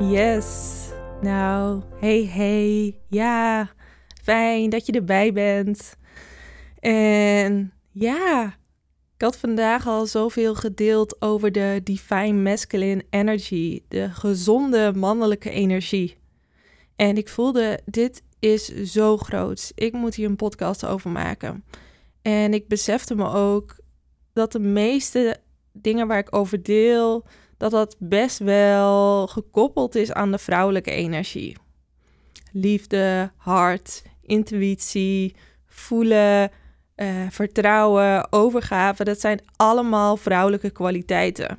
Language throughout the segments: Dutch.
Yes. Nou, hey hey. Ja, fijn dat je erbij bent. En ja, ik had vandaag al zoveel gedeeld over de divine masculine energy, de gezonde mannelijke energie. En ik voelde, dit is zo groot. Ik moet hier een podcast over maken. En ik besefte me ook dat de meeste dingen waar ik over deel, dat dat best wel gekoppeld is aan de vrouwelijke energie. Liefde, hart, intuïtie, voelen, uh, vertrouwen, overgave, dat zijn allemaal vrouwelijke kwaliteiten.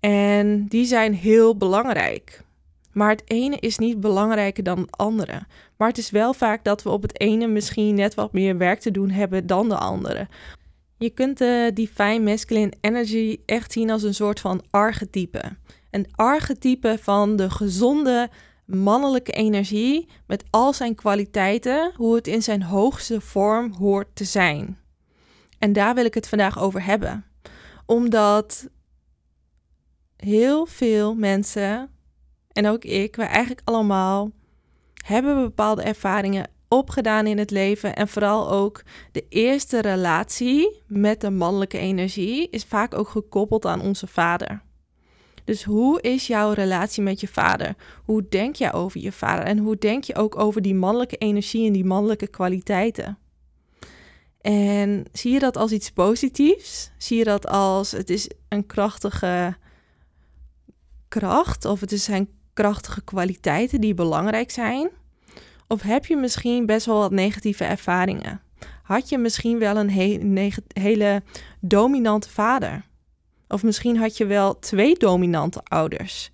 En die zijn heel belangrijk. Maar het ene is niet belangrijker dan het andere. Maar het is wel vaak dat we op het ene misschien net wat meer werk te doen hebben dan de andere. Je kunt de Divine Masculine Energy echt zien als een soort van archetype. Een archetype van de gezonde mannelijke energie met al zijn kwaliteiten, hoe het in zijn hoogste vorm hoort te zijn. En daar wil ik het vandaag over hebben. Omdat heel veel mensen, en ook ik, wij eigenlijk allemaal, hebben bepaalde ervaringen opgedaan in het leven. En vooral ook de eerste relatie met de mannelijke energie is vaak ook gekoppeld aan onze vader. Dus hoe is jouw relatie met je vader? Hoe denk je over je vader? En hoe denk je ook over die mannelijke energie en die mannelijke kwaliteiten? En zie je dat als iets positiefs? Zie je dat als het is een krachtige kracht of het zijn krachtige kwaliteiten die belangrijk zijn? Of heb je misschien best wel wat negatieve ervaringen? Had je misschien wel een hele dominante vader? Of misschien had je wel twee dominante ouders.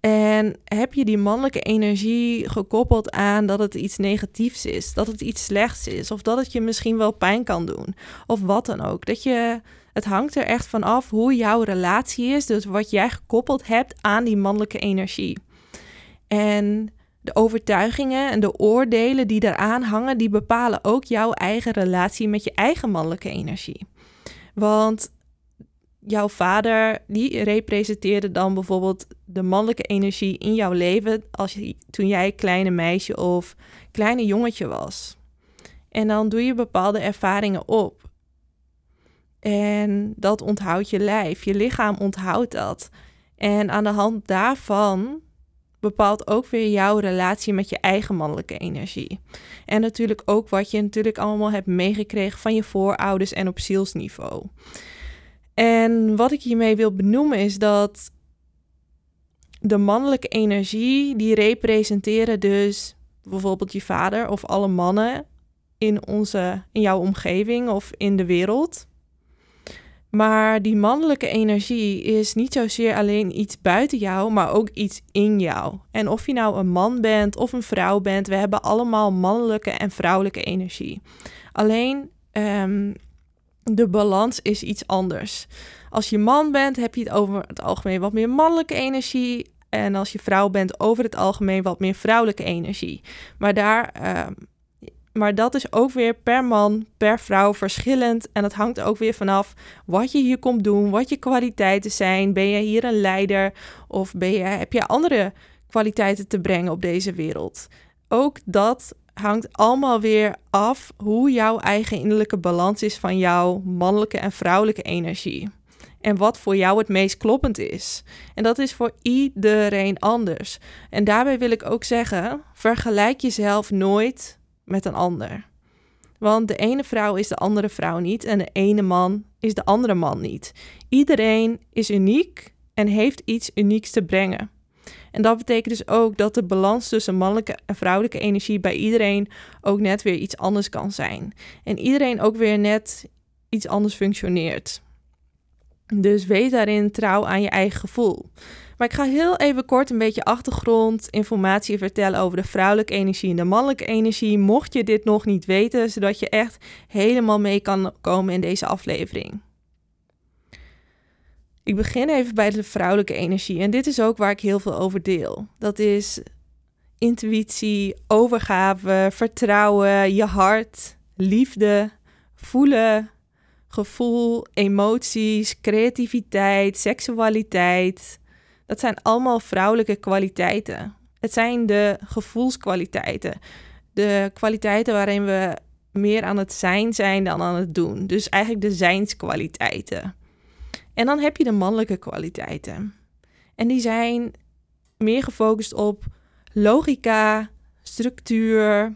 En heb je die mannelijke energie gekoppeld aan dat het iets negatiefs is, dat het iets slechts is, of dat het je misschien wel pijn kan doen, of wat dan ook. Dat je, het hangt er echt van af hoe jouw relatie is, dus wat jij gekoppeld hebt aan die mannelijke energie. En de overtuigingen en de oordelen die daaraan hangen, die bepalen ook jouw eigen relatie met je eigen mannelijke energie. Want jouw vader, die representeerde dan bijvoorbeeld de mannelijke energie in jouw leven als je, toen jij kleine meisje of kleine jongetje was. En dan doe je bepaalde ervaringen op. En dat onthoudt je lijf, je lichaam onthoudt dat. En aan de hand daarvan bepaalt ook weer jouw relatie met je eigen mannelijke energie. En natuurlijk ook wat je natuurlijk allemaal hebt meegekregen van je voorouders en op zielsniveau. En wat ik hiermee wil benoemen is dat de mannelijke energie, die representeren dus bijvoorbeeld je vader of alle mannen in, onze, in jouw omgeving of in de wereld. Maar die mannelijke energie is niet zozeer alleen iets buiten jou, maar ook iets in jou. En of je nou een man bent of een vrouw bent, we hebben allemaal mannelijke en vrouwelijke energie. Alleen um, de balans is iets anders. Als je man bent, heb je het over het algemeen wat meer mannelijke energie. En als je vrouw bent, over het algemeen wat meer vrouwelijke energie. Maar, daar, ehm, maar dat is ook weer per man, per vrouw verschillend. En dat hangt ook weer vanaf wat je hier komt doen, wat je kwaliteiten zijn. Ben je hier een leider of ben je, heb je andere kwaliteiten te brengen op deze wereld? Ook dat hangt allemaal weer af hoe jouw eigen innerlijke balans is van jouw mannelijke en vrouwelijke energie. En wat voor jou het meest kloppend is. En dat is voor iedereen anders. En daarbij wil ik ook zeggen: vergelijk jezelf nooit met een ander. Want de ene vrouw is de andere vrouw niet en de ene man is de andere man niet. Iedereen is uniek en heeft iets unieks te brengen. En dat betekent dus ook dat de balans tussen mannelijke en vrouwelijke energie bij iedereen ook net weer iets anders kan zijn. En iedereen ook weer net iets anders functioneert. Dus wees daarin trouw aan je eigen gevoel. Maar ik ga heel even kort een beetje achtergrondinformatie vertellen over de vrouwelijke energie en de mannelijke energie. Mocht je dit nog niet weten, zodat je echt helemaal mee kan komen in deze aflevering. Ik begin even bij de vrouwelijke energie. En dit is ook waar ik heel veel over deel. Dat is intuïtie, overgave, vertrouwen, je hart, liefde, voelen, gevoel, emoties, creativiteit, seksualiteit. Dat zijn allemaal vrouwelijke kwaliteiten. Het zijn de gevoelskwaliteiten. De kwaliteiten waarin we meer aan het zijn zijn dan aan het doen. Dus eigenlijk de zijnskwaliteiten. En dan heb je de mannelijke kwaliteiten. En die zijn meer gefocust op logica, structuur,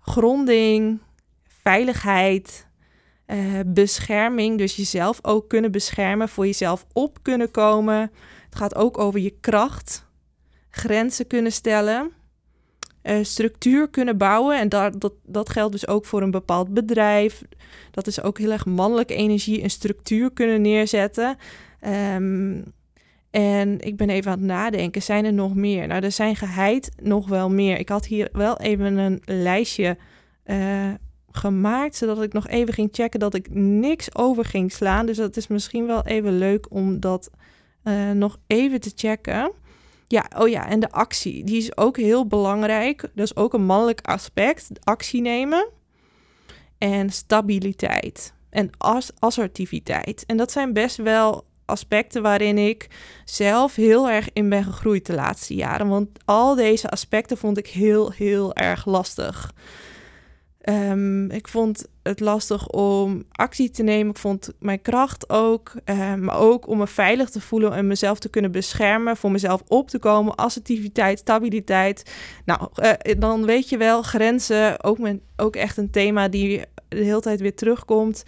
gronding, veiligheid, uh, bescherming. Dus jezelf ook kunnen beschermen, voor jezelf op kunnen komen. Het gaat ook over je kracht, grenzen kunnen stellen, uh, structuur kunnen bouwen. En dat, dat, dat geldt dus ook voor een bepaald bedrijf. Dat is ook heel erg mannelijke energie, een structuur kunnen neerzetten. Um, en ik ben even aan het nadenken, zijn er nog meer? Nou, er zijn geheid nog wel meer. Ik had hier wel even een lijstje uh, gemaakt, zodat ik nog even ging checken dat ik niks over ging slaan. Dus dat is misschien wel even leuk om dat uh, nog even te checken. Ja, oh ja, en de actie, die is ook heel belangrijk. Dat is ook een mannelijk aspect, actie nemen. En stabiliteit en assertiviteit. En dat zijn best wel aspecten waarin ik zelf heel erg in ben gegroeid de laatste jaren. Want al deze aspecten vond ik heel, heel erg lastig. Um, ik vond het lastig om actie te nemen. Ik vond mijn kracht ook. Um, maar ook om me veilig te voelen en mezelf te kunnen beschermen. Voor mezelf op te komen. Assertiviteit, stabiliteit. Nou, uh, dan weet je wel, grenzen. Ook, mijn, ook echt een thema die de hele tijd weer terugkomt.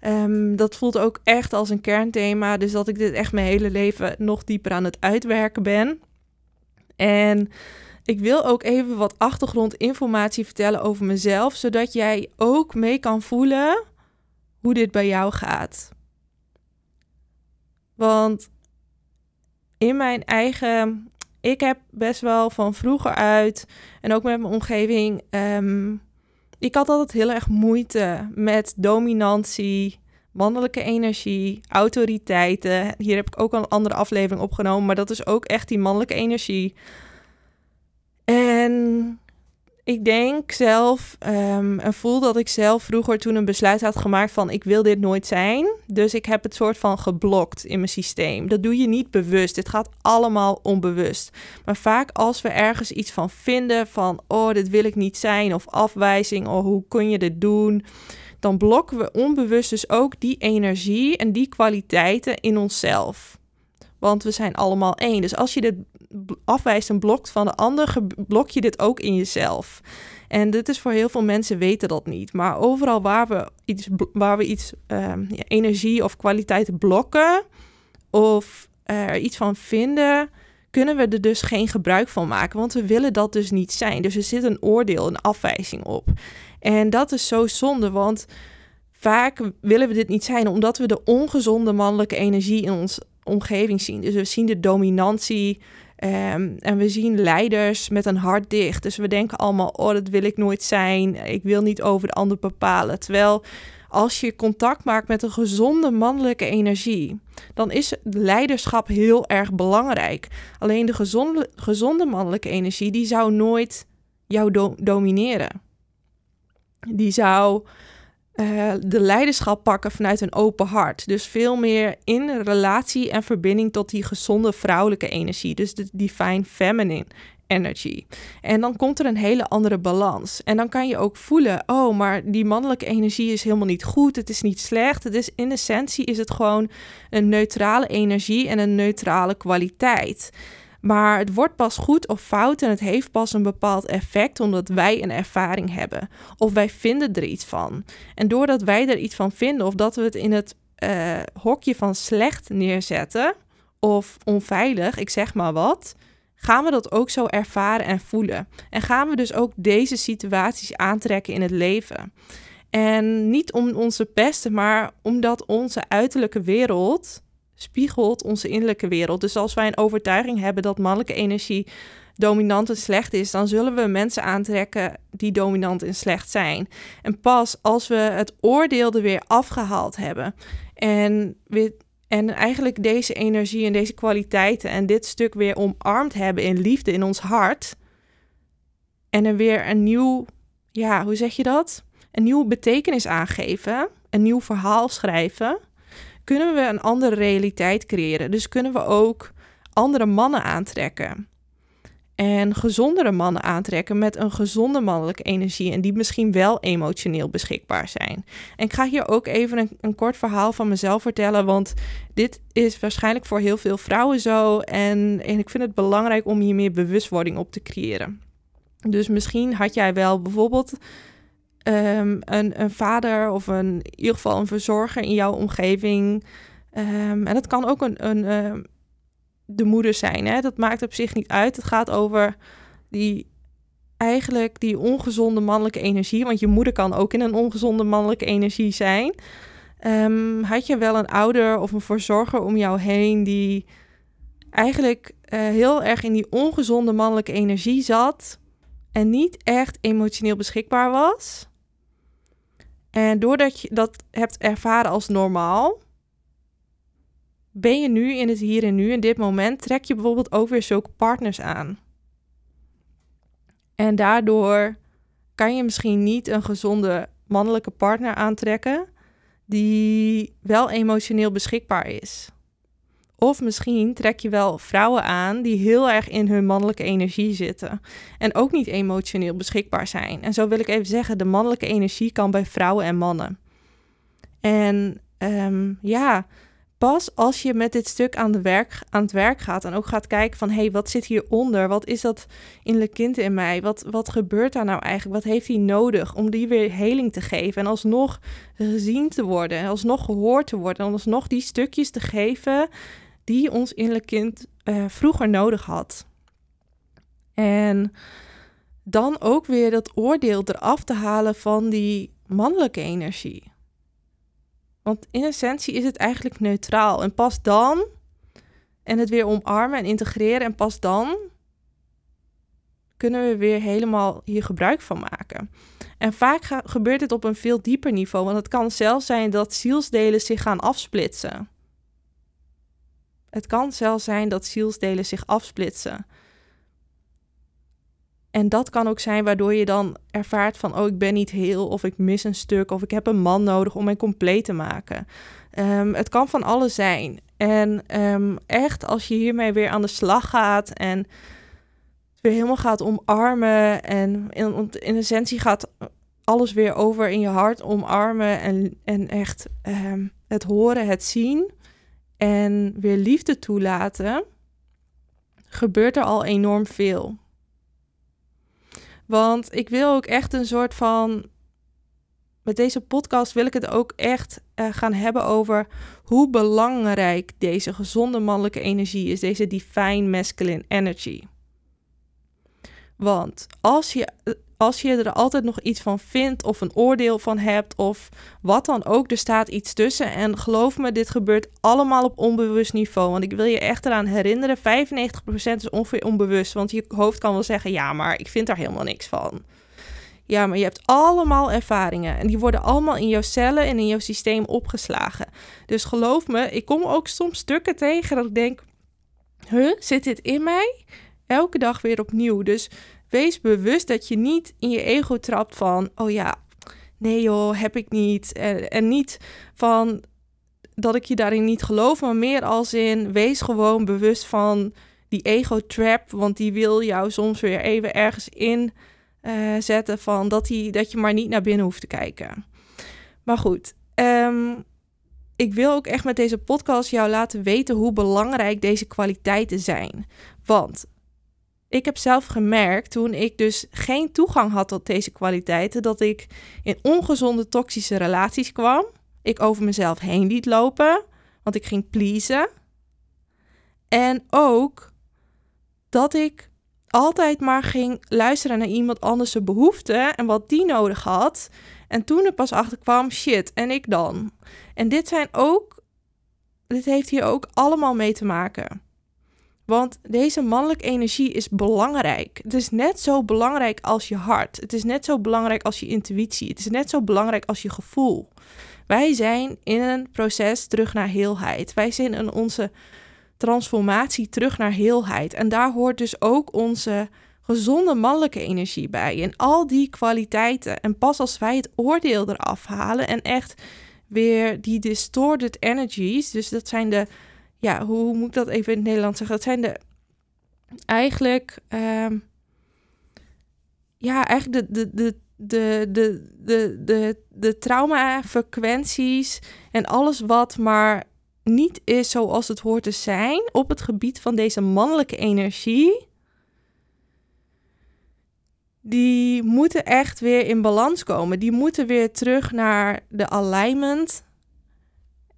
Um, dat voelt ook echt als een kernthema. Dus dat ik dit echt mijn hele leven nog dieper aan het uitwerken ben. En ik wil ook even wat achtergrondinformatie vertellen over mezelf, zodat jij ook mee kan voelen hoe dit bij jou gaat. Want in mijn eigen. Ik heb best wel van vroeger uit en ook met mijn omgeving. Um, ik had altijd heel erg moeite met dominantie, mannelijke energie, autoriteiten. Hier heb ik ook al een andere aflevering opgenomen, maar dat is ook echt die mannelijke energie. En ik denk zelf um, en voel dat ik zelf vroeger toen een besluit had gemaakt van ik wil dit nooit zijn. Dus ik heb het soort van geblokt in mijn systeem. Dat doe je niet bewust. Dit gaat allemaal onbewust. Maar vaak als we ergens iets van vinden van oh dit wil ik niet zijn of afwijzing of hoe kun je dit doen. Dan blokken we onbewust dus ook die energie en die kwaliteiten in onszelf. Want we zijn allemaal één. Dus als je dit afwijst en blokt van de ander, blok je dit ook in jezelf. En dit is voor heel veel mensen weten dat niet. Maar overal waar we iets, waar we iets ehm, energie of kwaliteit blokken of er iets van vinden, kunnen we er dus geen gebruik van maken. Want we willen dat dus niet zijn. Dus er zit een oordeel, een afwijzing op. En dat is zo zonde, want vaak willen we dit niet zijn omdat we de ongezonde mannelijke energie in ons omgeving zien. Dus we zien de dominantie, Um, en we zien leiders met een hart dicht. Dus we denken allemaal, oh, dat wil ik nooit zijn. Ik wil niet over de ander bepalen. Terwijl als je contact maakt met een gezonde mannelijke energie, dan is leiderschap heel erg belangrijk. Alleen de gezonde, gezonde mannelijke energie, die zou nooit jou domineren. Die zou uh, de leiderschap pakken vanuit een open hart. Dus veel meer in relatie en verbinding tot die gezonde vrouwelijke energie. Dus de divine feminine energy. En dan komt er een hele andere balans. En dan kan je ook voelen, oh, maar die mannelijke energie is helemaal niet goed. Het is niet slecht. Het is in essentie is het gewoon een neutrale energie en een neutrale kwaliteit. Maar het wordt pas goed of fout en het heeft pas een bepaald effect omdat wij een ervaring hebben. Of wij vinden er iets van. En doordat wij er iets van vinden of dat we het in het uh, hokje van slecht neerzetten of onveilig, ik zeg maar wat, gaan we dat ook zo ervaren en voelen. En gaan we dus ook deze situaties aantrekken in het leven. En niet om onze pesten, maar omdat onze uiterlijke wereld spiegelt onze innerlijke wereld. Dus als wij een overtuiging hebben dat mannelijke energie dominant en slecht is, dan zullen we mensen aantrekken die dominant en slecht zijn. En pas als we het oordeel er weer afgehaald hebben en, en eigenlijk deze energie en deze kwaliteiten en dit stuk weer omarmd hebben in liefde in ons hart en er weer een nieuw, ja, hoe zeg je dat? Een nieuwe betekenis aangeven, een nieuw verhaal schrijven, kunnen we een andere realiteit creëren. Dus kunnen we ook andere mannen aantrekken en gezondere mannen aantrekken met een gezonde mannelijke energie en die misschien wel emotioneel beschikbaar zijn. En ik ga hier ook even een, een, kort verhaal van mezelf vertellen, want dit is waarschijnlijk voor heel veel vrouwen zo en, en ik vind het belangrijk om hier meer bewustwording op te creëren. Dus misschien had jij wel bijvoorbeeld um, een, een, vader of een, in ieder geval een verzorger in jouw omgeving. Um, en het kan ook een, een uh, de moeder zijn. Hè? Dat maakt op zich niet uit. Het gaat over die eigenlijk die ongezonde mannelijke energie. Want je moeder kan ook in een ongezonde mannelijke energie zijn. Had je wel een ouder of een verzorger om jou heen die eigenlijk uh, heel erg in die ongezonde mannelijke energie zat en niet echt emotioneel beschikbaar was? En doordat je dat hebt ervaren als normaal, ben je nu in het hier en nu, in dit moment, trek je bijvoorbeeld ook weer zulke partners aan. En daardoor kan je misschien niet een gezonde mannelijke partner aantrekken die wel emotioneel beschikbaar is. Of misschien trek je wel vrouwen aan die heel erg in hun mannelijke energie zitten en ook niet emotioneel beschikbaar zijn. En zo wil ik even zeggen, de mannelijke energie kan bij vrouwen en mannen. En um, ja, pas als je met dit stuk aan, de werk, aan het werk gaat en ook gaat kijken van hé, hey, wat zit hieronder? Wat is dat innerlijke kind in mij? Wat, wat gebeurt daar nou eigenlijk? Wat heeft hij nodig om die weer heling te geven en alsnog gezien te worden, en alsnog gehoord te worden en alsnog die stukjes te geven die ons innerlijk kind uh, vroeger nodig had. En dan ook weer dat oordeel eraf te halen van die mannelijke energie. Want in essentie is het eigenlijk neutraal. En pas dan, en het weer omarmen en integreren, en pas dan kunnen we weer helemaal hier gebruik van maken. En vaak gebeurt dit op een veel dieper niveau, want het kan zelfs zijn dat zielsdelen zich gaan afsplitsen. Het kan zelfs zijn dat zielsdelen zich afsplitsen. En dat kan ook zijn waardoor je dan ervaart van, oh, ik ben niet heel, of ik mis een stuk, of ik heb een man nodig om mij compleet te maken. Um, het kan van alles zijn. En um, echt, als je hiermee weer aan de slag gaat en weer helemaal gaat omarmen en in, in essentie gaat alles weer over in je hart omarmen en, en echt um, het horen, het zien, en weer liefde toelaten, gebeurt er al enorm veel. Want ik wil ook echt een soort van. Met deze podcast wil ik het ook echt uh, gaan hebben over hoe belangrijk deze gezonde mannelijke energie is, deze divine masculine energy. Want als je als je er altijd nog iets van vindt of een oordeel van hebt of wat dan ook, er staat iets tussen. En geloof me, dit gebeurt allemaal op onbewust niveau. Want ik wil je echt eraan herinneren, 95% is ongeveer onbewust. Want je hoofd kan wel zeggen, ja, maar ik vind daar helemaal niks van. Ja, maar je hebt allemaal ervaringen en die worden allemaal in jouw cellen en in jouw systeem opgeslagen. Dus geloof me, ik kom ook soms stukken tegen dat ik denk, huh, zit dit in mij? Elke dag weer opnieuw. Dus wees bewust dat je niet in je ego trapt van, oh ja, nee joh, heb ik niet. En, en niet van dat ik je daarin niet geloof, maar meer als in, wees gewoon bewust van die ego-trap, want die wil jou soms weer even ergens in uh, zetten van dat, die, dat je maar niet naar binnen hoeft te kijken. Maar goed, um, ik wil ook echt met deze podcast jou laten weten hoe belangrijk deze kwaliteiten zijn. Want ik heb zelf gemerkt toen ik dus geen toegang had tot deze kwaliteiten, dat ik in ongezonde toxische relaties kwam. Ik over mezelf heen liet lopen, want ik ging pleasen. En ook dat ik altijd maar ging luisteren naar iemand anders zijn behoeften en wat die nodig had. En toen er pas achter kwam, shit, en ik dan. En dit zijn ook dit heeft hier ook allemaal mee te maken. Want deze mannelijke energie is belangrijk. Het is net zo belangrijk als je hart. Het is net zo belangrijk als je intuïtie. Het is net zo belangrijk als je gevoel. Wij zijn in een proces terug naar heelheid. Wij zijn in onze transformatie terug naar heelheid. En daar hoort dus ook onze gezonde mannelijke energie bij. En al die kwaliteiten. En pas als wij het oordeel eraf halen en echt weer die distorted energies, dus dat zijn de, ja, hoe moet ik dat even in het Nederlands zeggen? Dat zijn de, eigenlijk, um, ja, eigenlijk de, de, de, de, de, de, de, de trauma-frequenties en alles wat maar niet is zoals het hoort te zijn op het gebied van deze mannelijke energie, die moeten echt weer in balans komen. Die moeten weer terug naar de alignment,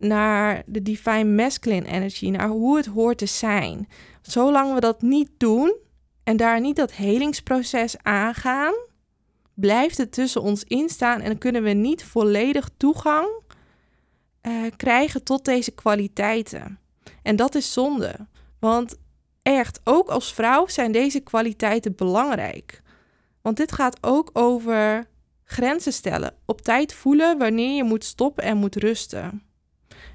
naar de divine masculine energy, naar hoe het hoort te zijn. Zolang we dat niet doen en daar niet dat helingsproces aangaan, blijft het tussen ons instaan en kunnen we niet volledig toegang uh, krijgen tot deze kwaliteiten. En dat is zonde, want echt, ook als vrouw zijn deze kwaliteiten belangrijk. Want dit gaat ook over grenzen stellen, op tijd voelen wanneer je moet stoppen en moet rusten.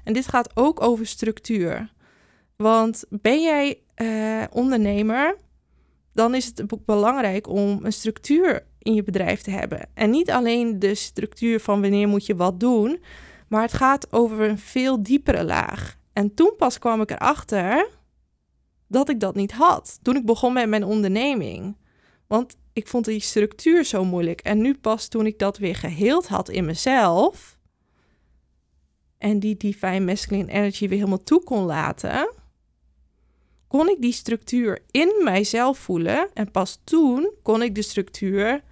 En dit gaat ook over structuur. Want ben jij uh, ondernemer, dan is het belangrijk om een structuur in je bedrijf te hebben. En niet alleen de structuur van wanneer moet je wat doen, maar het gaat over een veel diepere laag. En toen pas kwam ik erachter dat ik dat niet had. Toen ik begon met mijn onderneming. Want ik vond die structuur zo moeilijk. En nu pas toen ik dat weer geheeld had in mezelf. En die divine masculine energy weer helemaal toe kon laten. Kon ik die structuur in mijzelf voelen. En pas toen kon ik de structuur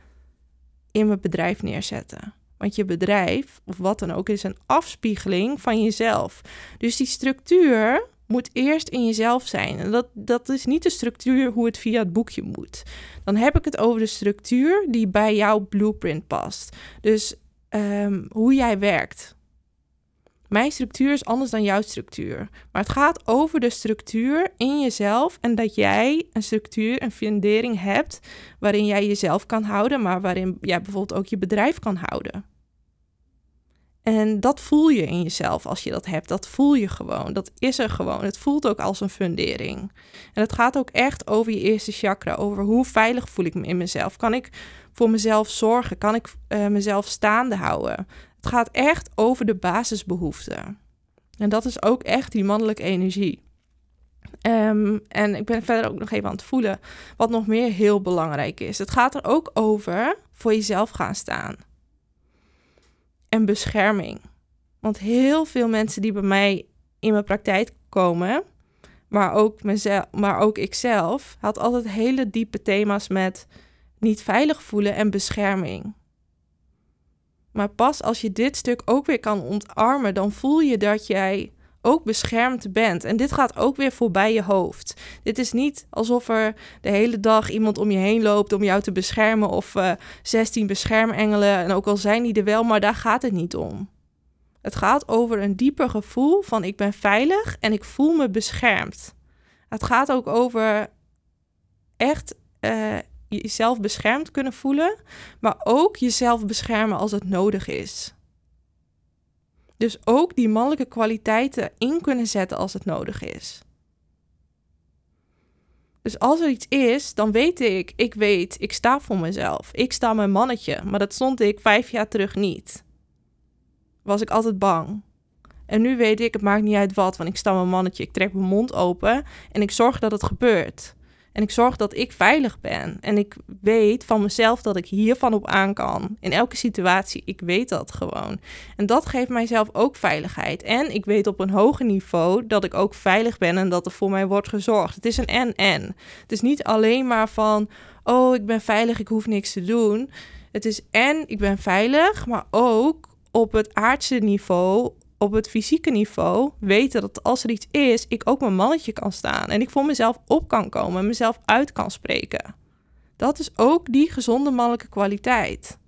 in mijn bedrijf neerzetten. Want je bedrijf, of wat dan ook, is een afspiegeling van jezelf. Dus die structuur moet eerst in jezelf zijn. En dat, dat is niet de structuur hoe het via het boekje moet. Dan heb ik het over de structuur die bij jouw blueprint past. Dus um, hoe jij werkt. Mijn structuur is anders dan jouw structuur. Maar het gaat over de structuur in jezelf en dat jij een structuur, een fundering hebt waarin jij jezelf kan houden, maar waarin jij bijvoorbeeld ook je bedrijf kan houden. En dat voel je in jezelf als je dat hebt. Dat voel je gewoon. Dat is er gewoon. Het voelt ook als een fundering. En het gaat ook echt over je eerste chakra. Over hoe veilig voel ik me in mezelf. Kan ik voor mezelf zorgen? Kan ik uh, mezelf staande houden? Het gaat echt over de basisbehoeften. En dat is ook echt die mannelijke energie. Um, en ik ben verder ook nog even aan het voelen wat nog meer heel belangrijk is. Het gaat er ook over voor jezelf gaan staan en bescherming. Want heel veel mensen die bij mij in mijn praktijk komen, maar ook, mezelf, maar ook ikzelf, had altijd hele diepe thema's met niet veilig voelen en bescherming. Maar pas als je dit stuk ook weer kan ontarmen, dan voel je dat jij ook beschermd bent. En dit gaat ook weer voorbij je hoofd. Dit is niet alsof er de hele dag iemand om je heen loopt om jou te beschermen of uh, eh, 16 beschermengelen. En ook al zijn die er wel, maar daar gaat het niet om. Het gaat over een dieper gevoel van ik ben veilig en ik voel me beschermd. Het gaat ook over echt uh, jezelf beschermd kunnen voelen, maar ook jezelf beschermen als het nodig is. Dus ook die mannelijke kwaliteiten in kunnen zetten als het nodig is. Dus als er iets is, dan weet ik, ik weet, ik sta voor mezelf. Ik sta mijn mannetje, maar dat stond ik vijf jaar terug niet. Was ik altijd bang. En nu weet ik, het maakt niet uit wat, want ik sta mijn mannetje, ik trek mijn mond open en ik zorg dat het gebeurt. En ik zorg dat ik veilig ben. En ik weet van mezelf dat ik hiervan op aan kan. In elke situatie. Ik weet dat gewoon. En dat geeft mijzelf ook veiligheid. En ik weet op een hoger niveau dat ik ook veilig ben en dat er voor mij wordt gezorgd. Het is een en-en. Het is niet alleen maar van, oh, ik ben veilig, ik hoef niks te doen. Het is en ik ben veilig, maar ook op het aardse niveau op het fysieke niveau weten dat als er iets is, ik ook mijn mannetje kan staan. En ik voor mezelf op kan komen en mezelf uit kan spreken. Dat is ook die gezonde mannelijke kwaliteit.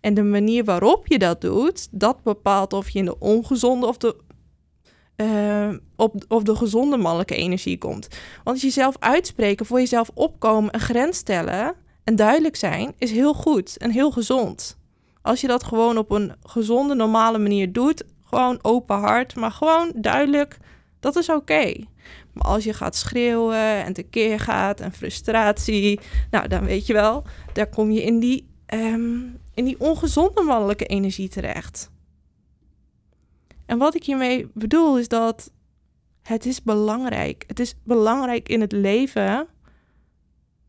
En de manier waarop je dat doet, dat bepaalt of je in de ongezonde of de de, op, op de gezonde mannelijke energie komt. Want jezelf uitspreken, voor jezelf opkomen, een grens stellen en duidelijk zijn, is heel goed en heel gezond. Als je dat gewoon op een gezonde, normale manier doet, gewoon open hart, maar gewoon duidelijk, dat is oké. Maar als je gaat schreeuwen en tekeer gaat en frustratie, nou dan weet je wel, daar kom je in die, ehm, in die ongezonde mannelijke energie terecht. En wat ik hiermee bedoel is dat het is belangrijk. Het is belangrijk in het leven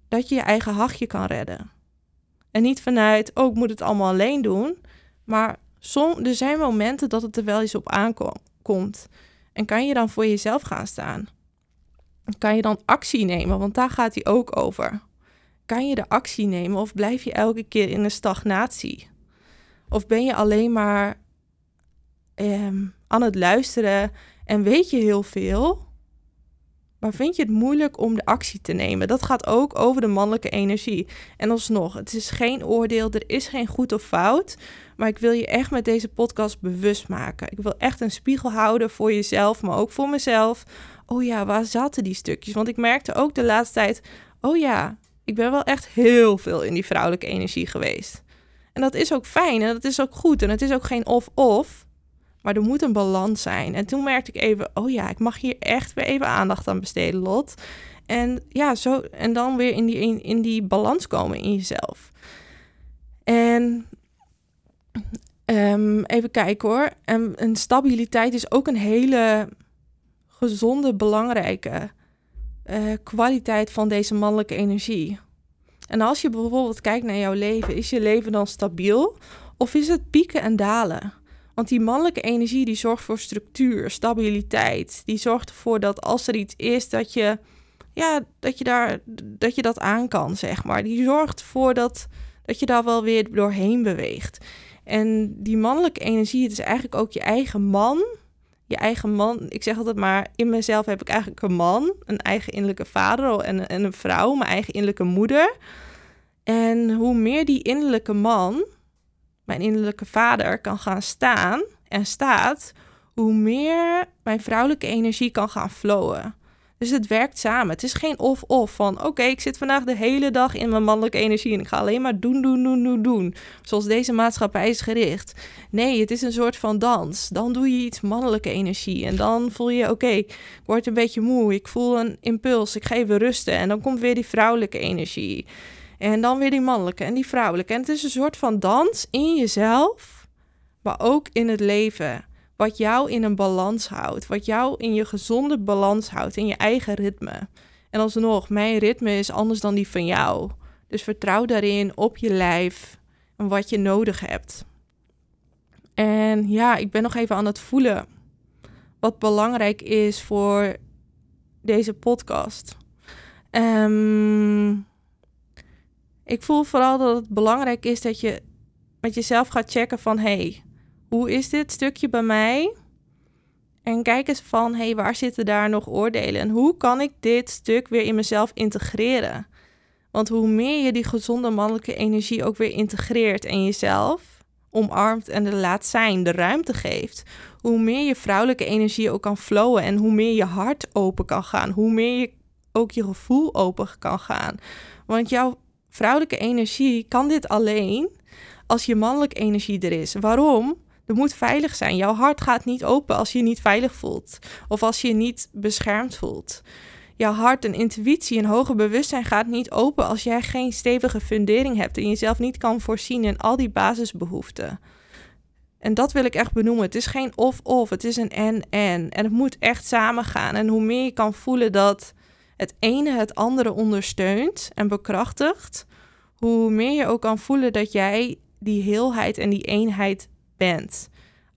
dat je je eigen hachje kan redden. En niet vanuit, oh, ik moet het allemaal alleen doen. Maar som, er zijn momenten dat het er wel eens op aankomt. En kan je dan voor jezelf gaan staan? Kan je dan actie nemen? Want daar gaat hij ook over. Kan je de actie nemen of blijf je elke keer in een stagnatie? Of ben je alleen maar Ehm, aan het luisteren en weet je heel veel, maar vind je het moeilijk om de actie te nemen? Dat gaat ook over de mannelijke energie. En alsnog, het is geen oordeel, er is geen goed of fout. Maar ik wil je echt met deze podcast bewust maken. Ik wil echt een spiegel houden voor jezelf, maar ook voor mezelf. Oh ja, waar zaten die stukjes? Want ik merkte ook de laatste tijd, oh ja, ik ben wel echt heel veel in die vrouwelijke energie geweest. En dat is ook fijn en dat is ook goed en het is ook geen of-of. Maar er moet een balans zijn. En toen merkte ik even, oh ja, ik mag hier echt weer even aandacht aan besteden, Lot. En ja, zo, en dan weer in die, in, in die balans komen in jezelf. En um, even kijken hoor. En, en stabiliteit is ook een hele gezonde, belangrijke uh, kwaliteit van deze mannelijke energie. En als je bijvoorbeeld kijkt naar jouw leven, is je leven dan stabiel of is het pieken en dalen? Want die mannelijke energie die zorgt voor structuur, stabiliteit. Die zorgt ervoor dat als er iets is, dat je, ja, dat je, daar, dat, je dat aan kan, zeg maar. Die zorgt ervoor dat, dat je daar wel weer doorheen beweegt. En die mannelijke energie, het is eigenlijk ook je eigen man. Je eigen man. Ik zeg altijd maar, in mezelf heb ik eigenlijk een man, een eigen innerlijke vader en, en een vrouw, mijn eigen innerlijke moeder. En hoe meer die innerlijke man, mijn innerlijke vader kan gaan staan en staat, hoe meer mijn vrouwelijke energie kan gaan flowen. Dus het werkt samen. Het is geen of-of van oké, ik zit vandaag de hele dag in mijn mannelijke energie en ik ga alleen maar doen, doen, doen, doen, doen. Zoals deze maatschappij is gericht. Nee, het is een soort van dans. Dan doe je iets mannelijke energie en dan voel je oké, ik word een beetje moe, ik voel een impuls, ik ga even rusten en dan komt weer die vrouwelijke energie. En dan weer die mannelijke en die vrouwelijke. En het is een soort van dans in jezelf, maar ook in het leven. Wat jou in een balans houdt. Wat jou in je gezonde balans houdt. In je eigen ritme. En alsnog, mijn ritme is anders dan die van jou. Dus vertrouw daarin op je lijf en wat je nodig hebt. En ja, ik ben nog even aan het voelen wat belangrijk is voor deze podcast. Um, ik voel vooral dat het belangrijk is dat je met jezelf gaat checken van... hey, hoe is dit stukje bij mij? En kijk eens van, hey, waar zitten daar nog oordelen? En hoe kan ik dit stuk weer in mezelf integreren? Want hoe meer je die gezonde mannelijke energie ook weer integreert in jezelf, omarmt en er laat zijn, de ruimte geeft, hoe meer je vrouwelijke energie ook kan flowen en hoe meer je hart open kan gaan, hoe meer je ook je gevoel open kan gaan. Want jouw vrouwelijke energie kan dit alleen als je mannelijke energie er is. Waarom? Er moet veilig zijn. Jouw hart gaat niet open als je je niet veilig voelt of als je je niet beschermd voelt. Jouw hart en intuïtie en hoger bewustzijn gaat niet open als jij geen stevige fundering hebt en jezelf niet kan voorzien in al die basisbehoeften. En dat wil ik echt benoemen. Het is geen of-of, het is een en-en. En het moet echt samen gaan. En hoe meer je kan voelen dat het ene het andere ondersteunt en bekrachtigt, hoe meer je ook kan voelen dat jij die heelheid en die eenheid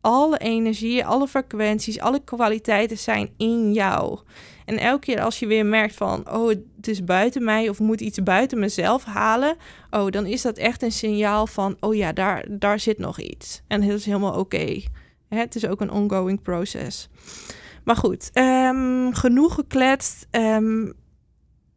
Alle energieën, alle frequenties, alle kwaliteiten zijn in jou. En elke keer als je weer merkt van, oh, het is buiten mij of moet iets buiten mezelf halen, oh, dan is dat echt een signaal van, oh ja, daar, daar zit nog iets. En dat is helemaal oké. Het is ook een ongoing proces. Maar goed, um, genoeg gekletst. Um,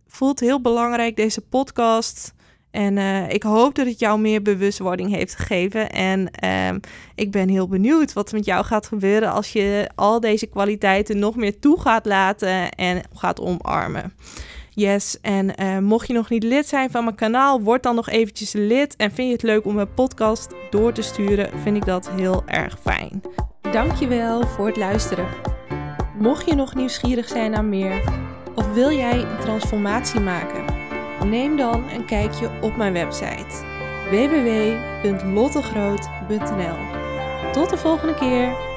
voelt heel belangrijk deze podcast. En uh, ik hoop dat het jou meer bewustwording heeft gegeven. En um, ik ben heel benieuwd wat met jou gaat gebeuren als je al deze kwaliteiten nog meer toe gaat laten en gaat omarmen. Yes, en uh, mocht je nog niet lid zijn van mijn kanaal, word dan nog eventjes lid. En vind je het leuk om mijn podcast door te sturen, vind ik dat heel erg fijn. Dankjewel voor het luisteren. Mocht je nog nieuwsgierig zijn naar meer, of wil jij een transformatie maken? Neem dan een kijkje op mijn website www.lottegroot.nl. Tot de volgende keer!